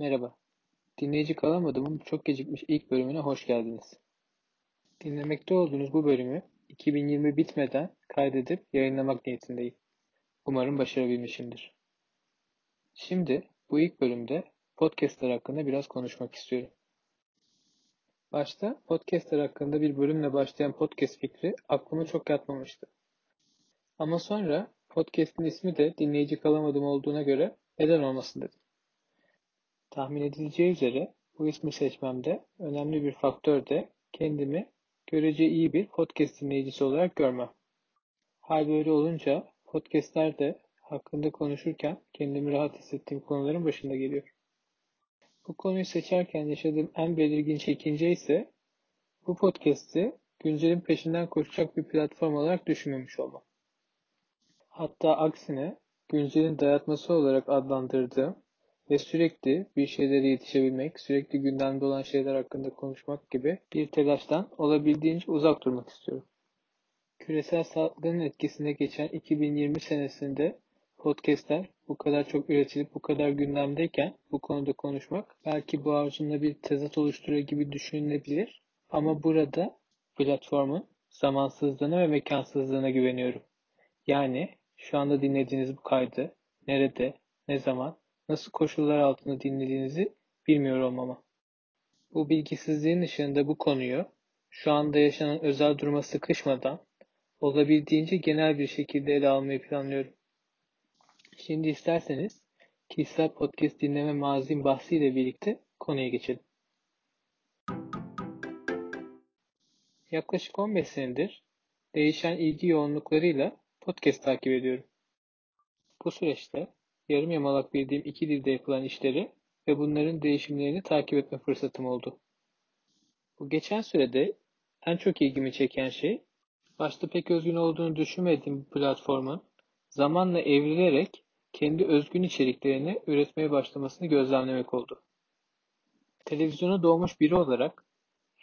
Merhaba, dinleyici kalamadımın çok gecikmiş ilk bölümüne hoş geldiniz. Dinlemekte olduğunuz bu bölümü 2020 bitmeden kaydedip yayınlamak niyetindeyim. Umarım başarabilmişimdir. Şimdi bu ilk bölümde podcastler hakkında biraz konuşmak istiyorum. Başta podcastler hakkında bir bölümle başlayan podcast fikri aklıma çok yatmamıştı. Ama sonra podcast'in ismi de dinleyici kalamadım olduğuna göre neden olmasın dedim. Tahmin edileceği üzere bu ismi seçmemde önemli bir faktör de kendimi görece iyi bir podcast dinleyicisi olarak görmem. Hal böyle olunca podcastler de hakkında konuşurken kendimi rahat hissettiğim konuların başında geliyor. Bu konuyu seçerken yaşadığım en belirgin çekince ise bu podcast'i güncelin peşinden koşacak bir platform olarak düşünmemiş olmam. Hatta aksine güncelin dayatması olarak adlandırdığım ve sürekli bir şeylere yetişebilmek, sürekli gündemde olan şeyler hakkında konuşmak gibi bir telaştan olabildiğince uzak durmak istiyorum. Küresel salgının etkisine geçen 2020 senesinde podcastler bu kadar çok üretilip bu kadar gündemdeyken bu konuda konuşmak belki bu arzumla bir tezat oluşturuyor gibi düşünülebilir. Ama burada platformun zamansızlığına ve mekansızlığına güveniyorum. Yani şu anda dinlediğiniz bu kaydı nerede, ne zaman nasıl koşullar altında dinlediğinizi bilmiyor olmama. Bu bilgisizliğin ışığında bu konuyu şu anda yaşanan özel duruma sıkışmadan olabildiğince genel bir şekilde ele almayı planlıyorum. Şimdi isterseniz kişisel podcast dinleme mazim bahsiyle birlikte konuya geçelim. Yaklaşık 15 senedir değişen ilgi yoğunluklarıyla podcast takip ediyorum. Bu süreçte yarım yamalak bildiğim iki dilde yapılan işleri ve bunların değişimlerini takip etme fırsatım oldu. Bu geçen sürede en çok ilgimi çeken şey, başta pek özgün olduğunu düşünmediğim bu platformun zamanla evrilerek kendi özgün içeriklerini üretmeye başlamasını gözlemlemek oldu. Televizyona doğmuş biri olarak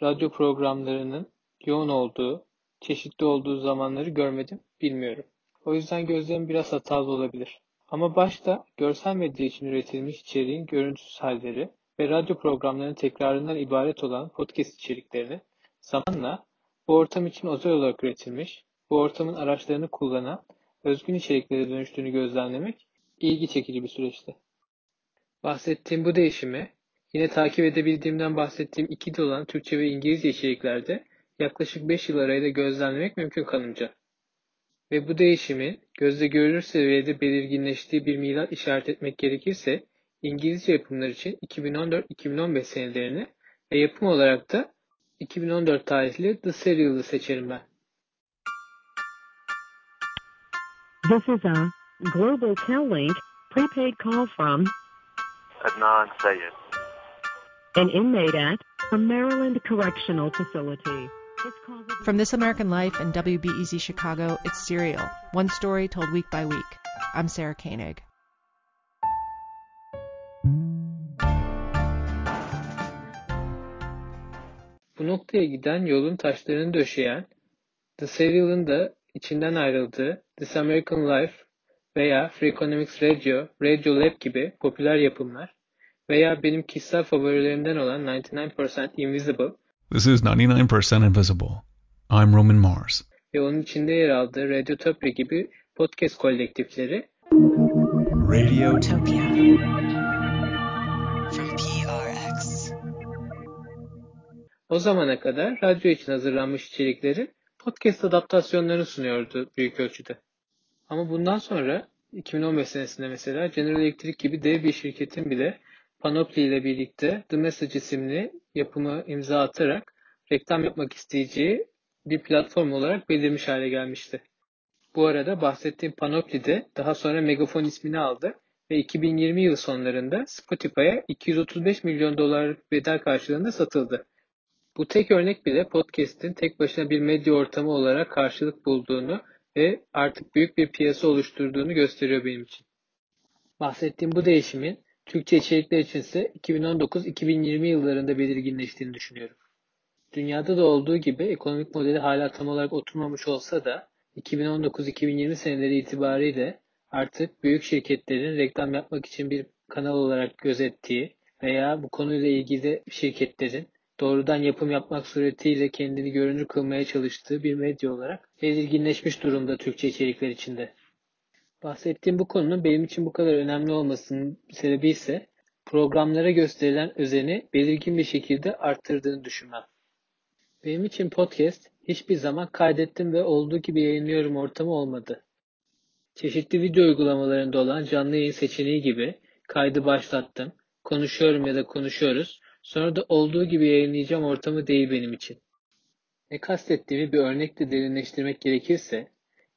radyo programlarının yoğun olduğu, çeşitli olduğu zamanları görmedim, bilmiyorum. O yüzden gözlerim biraz hatalı olabilir. Ama başta görsel medya için üretilmiş içeriğin görüntüsüz halleri ve radyo programlarının tekrarından ibaret olan podcast içeriklerini zamanla bu ortam için özel olarak üretilmiş, bu ortamın araçlarını kullanan özgün içeriklere dönüştüğünü gözlemlemek ilgi çekici bir süreçti. Bahsettiğim bu değişimi yine takip edebildiğimden bahsettiğim iki dil olan Türkçe ve İngilizce içeriklerde yaklaşık 5 yıl arayla gözlemlemek mümkün kanımca ve bu değişimin gözle görülür seviyede belirginleştiği bir milat işaret etmek gerekirse İngilizce yapımlar için 2014-2015 senelerini ve yapım olarak da 2014 tarihli The Serial'ı seçerim ben. This is a Global Link prepaid call from Adnan Sayed. an inmate at a Maryland Correctional Facility. From This American Life and WBEZ Chicago, it's Serial, one story told week by week. I'm Sarah Koenig. Bu noktaya giden yolun taşlarını döşeyen, The Serial'ın da içinden ayrıldığı This American Life veya Free Economics Radio, Radio Lab gibi popüler yapımlar veya benim kişisel favorilerimden olan 99% Invisible This is 99% Invisible. I'm Roman Mars. ve onun içinde yer aldığı Radiotopia gibi podcast kolektifleri Radiotopia. from PRX. o zamana kadar radyo için hazırlanmış içerikleri podcast adaptasyonlarını sunuyordu büyük ölçüde. Ama bundan sonra 2015 senesinde mesela General Electric gibi dev bir şirketin bile Panoply ile birlikte The Message isimli yapımı imza atarak reklam yapmak isteyeceği bir platform olarak belirmiş hale gelmişti. Bu arada bahsettiğim Panoply de daha sonra Megafon ismini aldı ve 2020 yılı sonlarında Spotify'a 235 milyon dolar bedel karşılığında satıldı. Bu tek örnek bile podcast'in tek başına bir medya ortamı olarak karşılık bulduğunu ve artık büyük bir piyasa oluşturduğunu gösteriyor benim için. Bahsettiğim bu değişimin Türkçe içerikler içinse 2019-2020 yıllarında belirginleştiğini düşünüyorum. Dünyada da olduğu gibi ekonomik modeli hala tam olarak oturmamış olsa da 2019-2020 seneleri itibariyle artık büyük şirketlerin reklam yapmak için bir kanal olarak gözettiği veya bu konuyla ilgili şirketlerin doğrudan yapım yapmak suretiyle kendini görünür kılmaya çalıştığı bir medya olarak belirginleşmiş durumda Türkçe içerikler içinde. Bahsettiğim bu konunun benim için bu kadar önemli olmasının sebebi ise programlara gösterilen özeni belirgin bir şekilde arttırdığını düşünmem. Benim için podcast hiçbir zaman kaydettim ve olduğu gibi yayınlıyorum ortamı olmadı. Çeşitli video uygulamalarında olan canlı yayın seçeneği gibi kaydı başlattım, konuşuyorum ya da konuşuyoruz, sonra da olduğu gibi yayınlayacağım ortamı değil benim için. Ne kastettiğimi bir örnekle derinleştirmek gerekirse,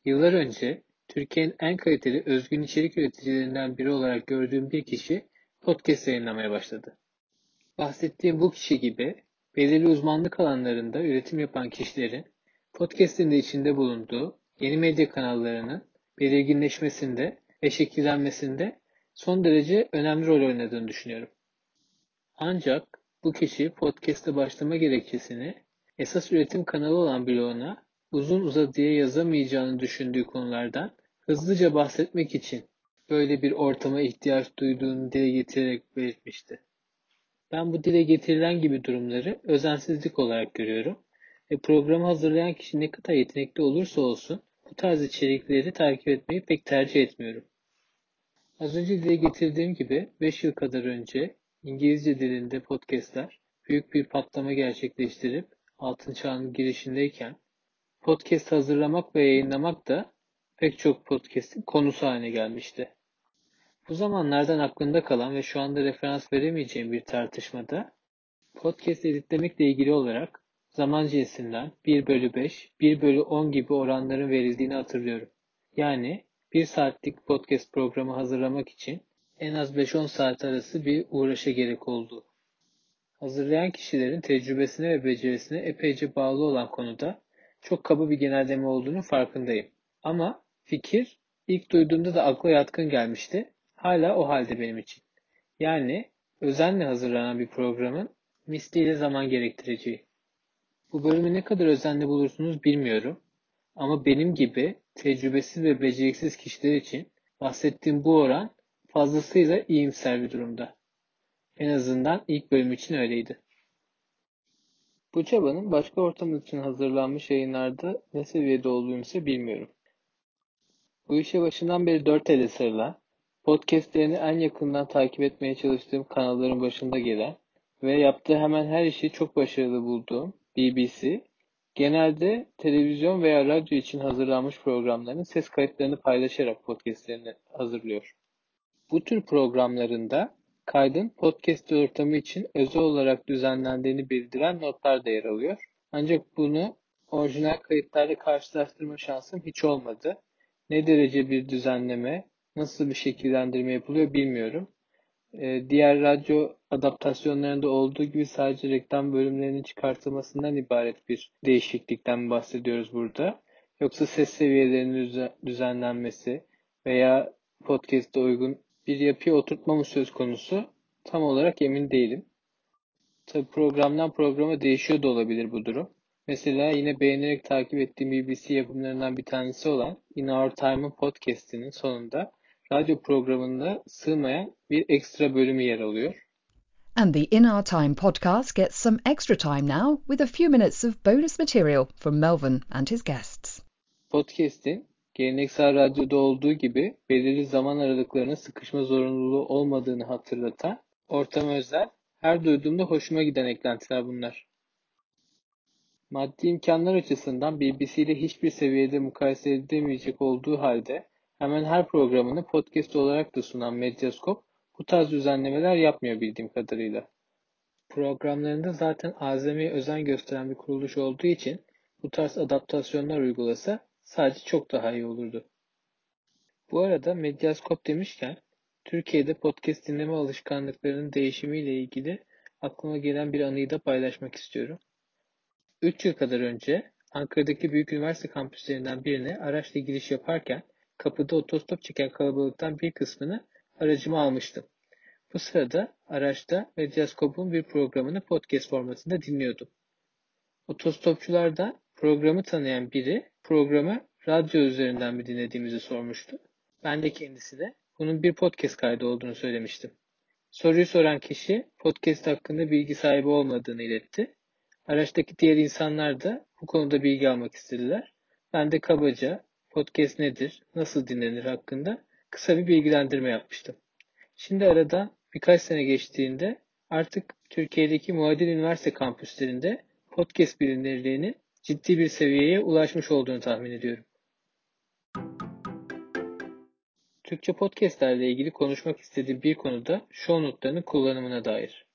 yıllar önce Türkiye'nin en kaliteli özgün içerik üreticilerinden biri olarak gördüğüm bir kişi podcast yayınlamaya başladı. Bahsettiğim bu kişi gibi belirli uzmanlık alanlarında üretim yapan kişilerin podcast'in de içinde bulunduğu yeni medya kanallarının belirginleşmesinde ve şekillenmesinde son derece önemli rol oynadığını düşünüyorum. Ancak bu kişi podcast'e başlama gerekçesini esas üretim kanalı olan bloguna uzun uzadıya yazamayacağını düşündüğü konulardan hızlıca bahsetmek için böyle bir ortama ihtiyaç duyduğunu dile getirerek belirtmişti. Ben bu dile getirilen gibi durumları özensizlik olarak görüyorum ve programı hazırlayan kişi ne kadar yetenekli olursa olsun bu tarz içerikleri takip etmeyi pek tercih etmiyorum. Az önce dile getirdiğim gibi 5 yıl kadar önce İngilizce dilinde podcastler büyük bir patlama gerçekleştirip altın çağının girişindeyken podcast hazırlamak ve yayınlamak da pek çok podcast'in konusu haline gelmişti. Bu zamanlardan aklımda kalan ve şu anda referans veremeyeceğim bir tartışmada podcast editlemekle ilgili olarak zaman cinsinden 1 bölü 5, 1 bölü 10 gibi oranların verildiğini hatırlıyorum. Yani 1 saatlik podcast programı hazırlamak için en az 5-10 saat arası bir uğraşa gerek olduğu. Hazırlayan kişilerin tecrübesine ve becerisine epeyce bağlı olan konuda çok kaba bir genelleme olduğunu farkındayım. Ama fikir ilk duyduğumda da akla yatkın gelmişti. Hala o halde benim için. Yani özenle hazırlanan bir programın misliyle zaman gerektireceği. Bu bölümü ne kadar özenli bulursunuz bilmiyorum. Ama benim gibi tecrübesiz ve beceriksiz kişiler için bahsettiğim bu oran fazlasıyla iyimser bir durumda. En azından ilk bölüm için öyleydi. Bu çabanın başka ortam için hazırlanmış yayınlarda ne seviyede olduğunu ise bilmiyorum. Bu işe başından beri dört ele sarılan, podcastlerini en yakından takip etmeye çalıştığım kanalların başında gelen ve yaptığı hemen her işi çok başarılı bulduğum BBC, genelde televizyon veya radyo için hazırlanmış programların ses kayıtlarını paylaşarak podcastlerini hazırlıyor. Bu tür programlarında kaydın podcast ortamı için özel olarak düzenlendiğini bildiren notlar da yer alıyor. Ancak bunu orijinal kayıtlarla karşılaştırma şansım hiç olmadı. Ne derece bir düzenleme, nasıl bir şekillendirme yapılıyor bilmiyorum. Ee, diğer radyo adaptasyonlarında olduğu gibi sadece reklam bölümlerinin çıkartılmasından ibaret bir değişiklikten bahsediyoruz burada. Yoksa ses seviyelerinin düzenlenmesi veya podcast'e uygun bir yapıya oturtma mı söz konusu tam olarak emin değilim. Tabi programdan programa değişiyor da olabilir bu durum. Mesela yine beğenerek takip ettiğim BBC yapımlarından bir tanesi olan In Our Time'ın podcastinin sonunda radyo programında sığmayan bir ekstra bölümü yer alıyor. And the In Our Time podcast gets some extra time now with a few minutes of bonus material from Melvin and his guests. Podcast'in geleneksel radyoda olduğu gibi belirli zaman aralıklarına sıkışma zorunluluğu olmadığını hatırlatan ortam özel, her duyduğumda hoşuma giden eklentiler bunlar. Maddi imkanlar açısından BBC ile hiçbir seviyede mukayese edilemeyecek olduğu halde hemen her programını podcast olarak da sunan Medyascope bu tarz düzenlemeler yapmıyor bildiğim kadarıyla. Programlarında zaten azamiye özen gösteren bir kuruluş olduğu için bu tarz adaptasyonlar uygulasa sadece çok daha iyi olurdu. Bu arada Medyascope demişken Türkiye'de podcast dinleme alışkanlıklarının değişimiyle ilgili aklıma gelen bir anıyı da paylaşmak istiyorum. 3 yıl kadar önce Ankara'daki büyük üniversite kampüslerinden birine araçla giriş yaparken kapıda otostop çeken kalabalıktan bir kısmını aracıma almıştım. Bu sırada araçta Medyascope'un bir programını podcast formatında dinliyordum. Otostopçulardan programı tanıyan biri programı radyo üzerinden mi dinlediğimizi sormuştu. Ben de kendisine bunun bir podcast kaydı olduğunu söylemiştim. Soruyu soran kişi podcast hakkında bilgi sahibi olmadığını iletti. Araçtaki diğer insanlar da bu konuda bilgi almak istediler. Ben de kabaca podcast nedir, nasıl dinlenir hakkında kısa bir bilgilendirme yapmıştım. Şimdi arada birkaç sene geçtiğinde artık Türkiye'deki muadil üniversite kampüslerinde podcast bilinirliğinin ciddi bir seviyeye ulaşmış olduğunu tahmin ediyorum. Türkçe podcastlerle ilgili konuşmak istediğim bir konuda show notlarının kullanımına dair.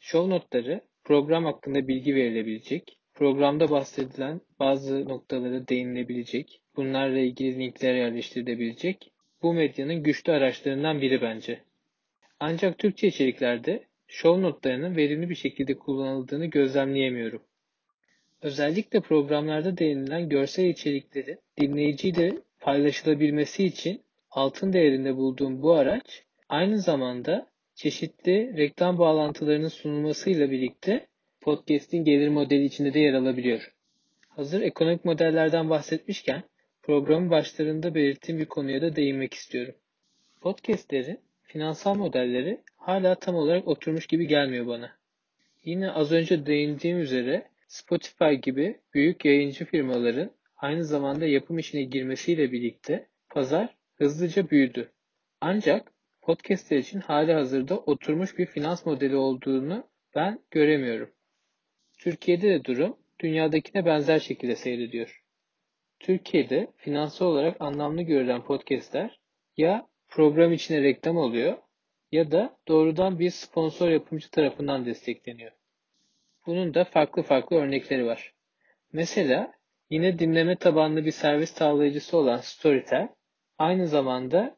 Show notları program hakkında bilgi verilebilecek, programda bahsedilen bazı noktalara değinilebilecek, bunlarla ilgili linkler yerleştirilebilecek bu medyanın güçlü araçlarından biri bence. Ancak Türkçe içeriklerde show notlarının verimli bir şekilde kullanıldığını gözlemleyemiyorum. Özellikle programlarda değinilen görsel içerikleri dinleyiciyle paylaşılabilmesi için altın değerinde bulduğum bu araç aynı zamanda çeşitli reklam bağlantılarının sunulmasıyla birlikte podcast'in gelir modeli içinde de yer alabiliyor. Hazır ekonomik modellerden bahsetmişken programın başlarında belirttiğim bir konuya da değinmek istiyorum. Podcast'lerin finansal modelleri hala tam olarak oturmuş gibi gelmiyor bana. Yine az önce değindiğim üzere Spotify gibi büyük yayıncı firmaların aynı zamanda yapım işine girmesiyle birlikte pazar hızlıca büyüdü. Ancak podcastler için hali hazırda oturmuş bir finans modeli olduğunu ben göremiyorum. Türkiye'de de durum dünyadakine benzer şekilde seyrediyor. Türkiye'de finansal olarak anlamlı görülen podcastler ya program içine reklam oluyor ya da doğrudan bir sponsor yapımcı tarafından destekleniyor. Bunun da farklı farklı örnekleri var. Mesela yine dinleme tabanlı bir servis sağlayıcısı olan Storytel aynı zamanda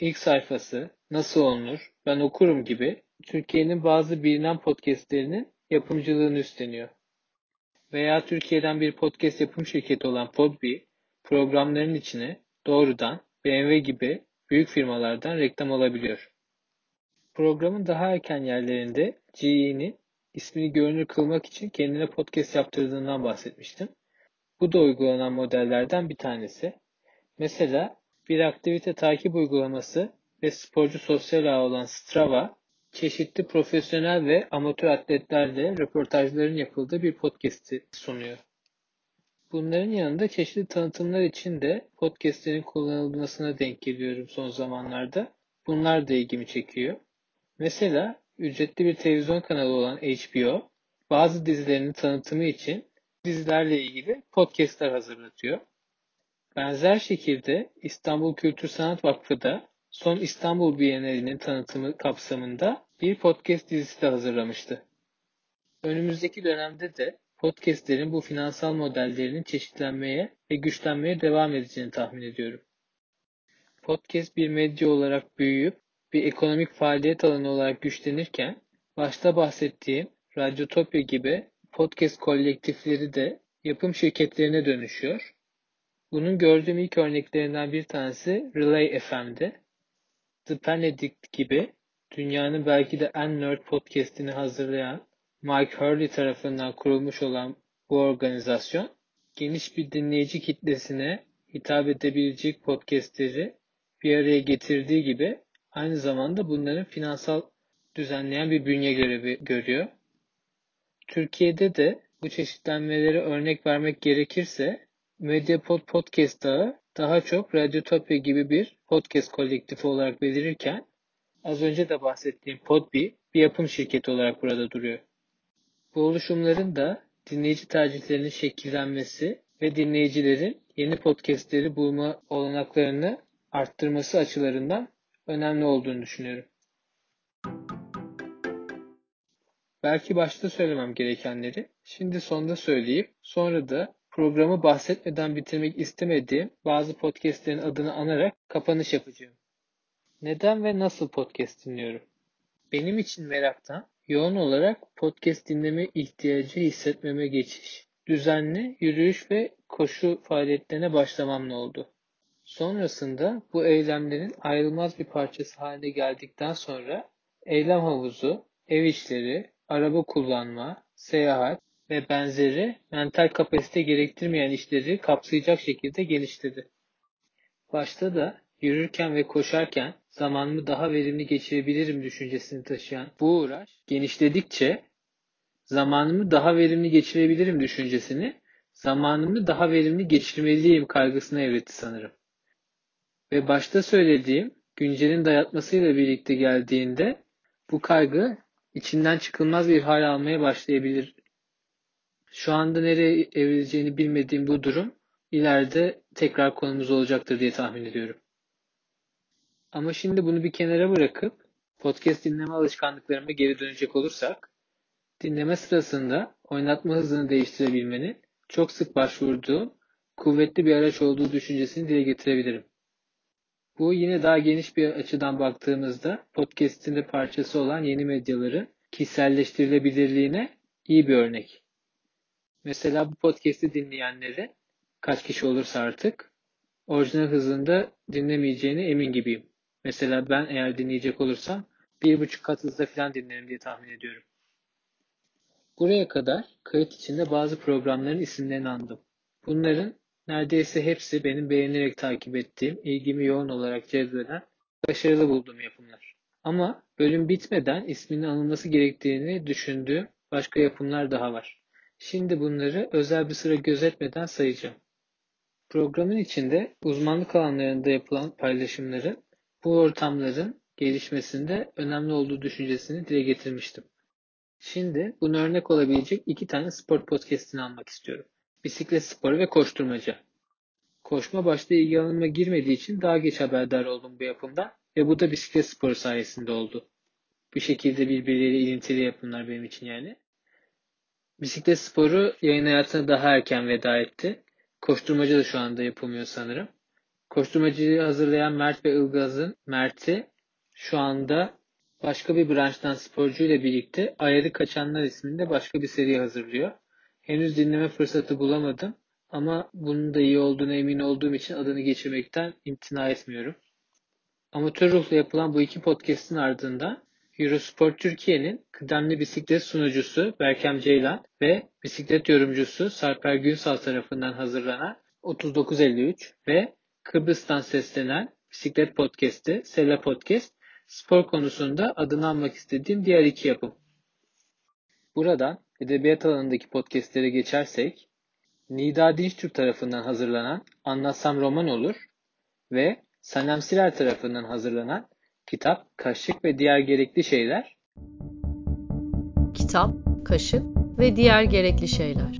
ilk sayfası, nasıl olunur, ben okurum gibi Türkiye'nin bazı bilinen podcastlerinin yapımcılığını üstleniyor. Veya Türkiye'den bir podcast yapım şirketi olan Podbee programların içine doğrudan BMW gibi büyük firmalardan reklam alabiliyor. Programın daha erken yerlerinde GE'nin ismini görünür kılmak için kendine podcast yaptırdığından bahsetmiştim. Bu da uygulanan modellerden bir tanesi. Mesela bir aktivite takip uygulaması ve sporcu sosyal ağ olan Strava, çeşitli profesyonel ve amatör atletlerle röportajların yapıldığı bir podcast'i sunuyor. Bunların yanında çeşitli tanıtımlar için de podcastlerin kullanılmasına denk geliyorum son zamanlarda. Bunlar da ilgimi çekiyor. Mesela ücretli bir televizyon kanalı olan HBO bazı dizilerinin tanıtımı için dizilerle ilgili podcastler hazırlatıyor. Benzer şekilde İstanbul Kültür Sanat Vakfı da son İstanbul Bienalinin tanıtımı kapsamında bir podcast dizisi de hazırlamıştı. Önümüzdeki dönemde de podcastlerin bu finansal modellerinin çeşitlenmeye ve güçlenmeye devam edeceğini tahmin ediyorum. Podcast bir medya olarak büyüyüp bir ekonomik faaliyet alanı olarak güçlenirken başta bahsettiğim Radyotopya gibi podcast kolektifleri de yapım şirketlerine dönüşüyor. Bunun gördüğüm ilk örneklerinden bir tanesi Relay FM'de. The Benedict gibi dünyanın belki de en nerd podcastini hazırlayan Mike Hurley tarafından kurulmuş olan bu organizasyon geniş bir dinleyici kitlesine hitap edebilecek podcastleri bir araya getirdiği gibi aynı zamanda bunların finansal düzenleyen bir bünye görevi görüyor. Türkiye'de de bu çeşitlenmelere örnek vermek gerekirse Mediapod Podcast ağı daha çok Radyotopya gibi bir podcast kolektifi olarak belirirken az önce de bahsettiğim Podbee bir yapım şirketi olarak burada duruyor. Bu oluşumların da dinleyici tercihlerinin şekillenmesi ve dinleyicilerin yeni podcastleri bulma olanaklarını arttırması açılarından önemli olduğunu düşünüyorum. Belki başta söylemem gerekenleri şimdi sonda söyleyip sonra da programı bahsetmeden bitirmek istemediğim bazı podcastlerin adını anarak kapanış yapacağım. Neden ve nasıl podcast dinliyorum? Benim için meraktan yoğun olarak podcast dinleme ihtiyacı hissetmeme geçiş. Düzenli yürüyüş ve koşu faaliyetlerine başlamamla oldu. Sonrasında bu eylemlerin ayrılmaz bir parçası haline geldikten sonra eylem havuzu, ev işleri, araba kullanma, seyahat ve benzeri mental kapasite gerektirmeyen işleri kapsayacak şekilde geliştirdi. Başta da yürürken ve koşarken zamanımı daha verimli geçirebilirim düşüncesini taşıyan bu uğraş genişledikçe zamanımı daha verimli geçirebilirim düşüncesini zamanımı daha verimli geçirmeliyim kaygısına evretti sanırım. Ve başta söylediğim güncelin dayatmasıyla birlikte geldiğinde bu kaygı içinden çıkılmaz bir hal almaya başlayabilir. Şu anda nereye evrileceğini bilmediğim bu durum ileride tekrar konumuz olacaktır diye tahmin ediyorum. Ama şimdi bunu bir kenara bırakıp podcast dinleme alışkanlıklarıma geri dönecek olursak, dinleme sırasında oynatma hızını değiştirebilmenin çok sık başvurduğum kuvvetli bir araç olduğu düşüncesini dile getirebilirim. Bu yine daha geniş bir açıdan baktığımızda podcast'in de parçası olan yeni medyaların kişiselleştirilebilirliğine iyi bir örnek. Mesela bu podcast'i dinleyenleri kaç kişi olursa artık orijinal hızında dinlemeyeceğine emin gibiyim. Mesela ben eğer dinleyecek olursam bir buçuk kat hızda falan dinlerim diye tahmin ediyorum. Buraya kadar kayıt içinde bazı programların isimlerini andım. Bunların neredeyse hepsi benim beğenerek takip ettiğim, ilgimi yoğun olarak cezbeden, başarılı bulduğum yapımlar. Ama bölüm bitmeden isminin anılması gerektiğini düşündüğüm başka yapımlar daha var. Şimdi bunları özel bir sıra gözetmeden sayacağım. Programın içinde uzmanlık alanlarında yapılan paylaşımların bu ortamların gelişmesinde önemli olduğu düşüncesini dile getirmiştim. Şimdi bunu örnek olabilecek iki tane spor podcastini almak istiyorum. Bisiklet sporu ve koşturmaca. Koşma başta ilgi alanıma girmediği için daha geç haberdar oldum bu yapımdan ve bu da bisiklet sporu sayesinde oldu. Bir şekilde birbirleriyle ilintili yapımlar benim için yani. Bisiklet sporu yayın hayatına daha erken veda etti. Koşturmaca da şu anda yapılmıyor sanırım. Koşturmacıyı hazırlayan Mert ve Ilgaz'ın Mert'i şu anda başka bir branştan sporcuyla birlikte Ayarı Kaçanlar isminde başka bir seri hazırlıyor. Henüz dinleme fırsatı bulamadım ama bunun da iyi olduğuna emin olduğum için adını geçirmekten imtina etmiyorum. Amatör ruhla yapılan bu iki podcast'in ardından Eurosport Türkiye'nin kıdemli bisiklet sunucusu Berkem Ceylan ve bisiklet yorumcusu Sarper Günsal tarafından hazırlanan 3953 ve Kıbrıs'tan seslenen bisiklet podcast'i Sela Podcast spor konusunda adını almak istediğim diğer iki yapım. Buradan edebiyat alanındaki podcastlere geçersek, Nida Dinçtürk tarafından hazırlanan Anlatsam Roman Olur ve Sanem Sirer tarafından hazırlanan Kitap, Kaşık ve Diğer Gerekli Şeyler. Kitap, Kaşık ve Diğer Gerekli Şeyler.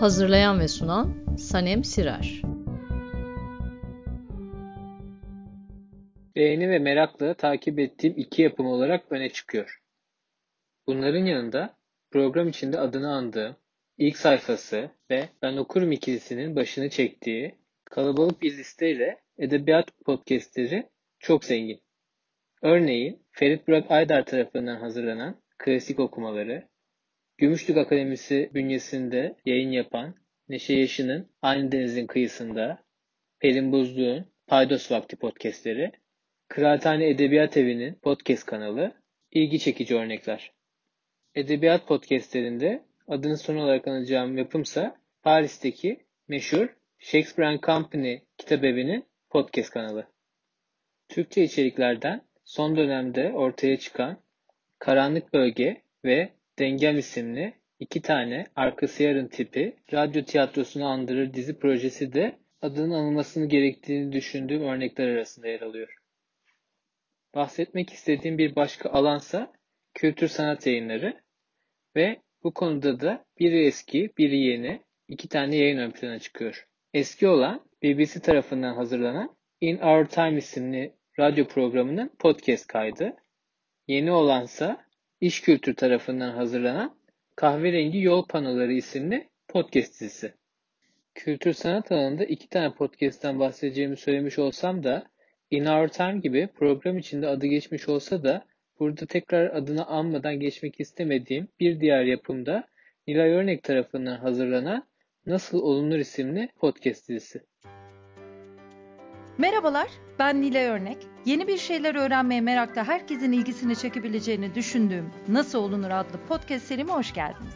Hazırlayan ve sunan Sanem Sirer. Beğeni ve merakla takip ettiğim iki yapım olarak öne çıkıyor. Bunların yanında program içinde adını andığım ilk sayfası ve Ben Okurum ikilisinin başını çektiği kalabalık bir listeyle edebiyat podcastleri çok zengin. Örneğin Ferit Burak Aydar tarafından hazırlanan klasik okumaları, Gümüşlük Akademisi bünyesinde yayın yapan Neşe Yaşı'nın Aynı Denizin Kıyısında, Pelin Buzluğ'un Paydos Vakti podcastleri Kıraathane Edebiyat Evi'nin podcast kanalı ilgi çekici örnekler. Edebiyat podcastlerinde adını son olarak anacağım yapımsa Paris'teki meşhur Shakespeare and Company kitap evinin podcast kanalı. Türkçe içeriklerden son dönemde ortaya çıkan Karanlık Bölge ve Dengem isimli iki tane arkası yarın tipi radyo tiyatrosunu andırır dizi projesi de adının anılmasını gerektiğini düşündüğüm örnekler arasında yer alıyor. Bahsetmek istediğim bir başka alansa kültür sanat yayınları ve bu konuda da biri eski, biri yeni iki tane yayın ön plana çıkıyor. Eski olan BBC tarafından hazırlanan In Our Time isimli radyo programının podcast kaydı. Yeni olansa İş Kültür tarafından hazırlanan Kahverengi Yol Panoları isimli podcast dizisi. Kültür sanat alanında iki tane podcast'ten bahsedeceğimi söylemiş olsam da In Our Time gibi program içinde adı geçmiş olsa da burada tekrar adını anmadan geçmek istemediğim bir diğer yapımda Nilay Örnek tarafından hazırlanan Nasıl Olunur isimli podcast dizisi. Merhabalar, ben Nilay Örnek. Yeni bir şeyler öğrenmeye merakta herkesin ilgisini çekebileceğini düşündüğüm Nasıl Olunur adlı podcast serime hoş geldiniz.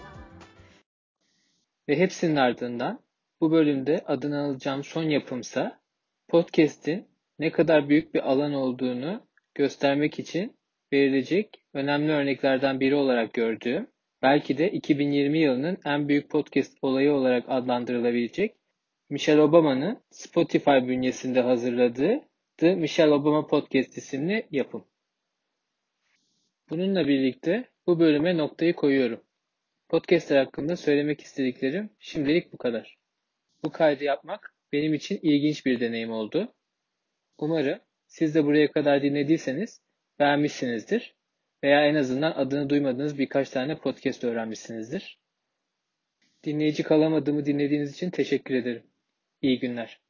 Ve hepsinin ardından Bu bölümde adını alacağım son yapımsa podcast'in ne kadar büyük bir alan olduğunu göstermek için verilecek önemli örneklerden biri olarak gördüğüm, belki de 2020 yılının en büyük podcast olayı olarak adlandırılabilecek Michelle Obama'nın Spotify bünyesinde hazırladığı The Michelle Obama Podcast isimli yapım. Bununla birlikte bu bölüme noktayı koyuyorum. Podcastler hakkında söylemek istediklerim şimdilik bu kadar. Bu kaydı yapmak benim için ilginç bir deneyim oldu. Umarım siz de buraya kadar dinlediyseniz beğenmişsinizdir veya en azından adını duymadığınız birkaç tane podcast öğrenmişsinizdir. Dinleyici kalamadığımı dinlediğiniz için teşekkür ederim. İyi günler.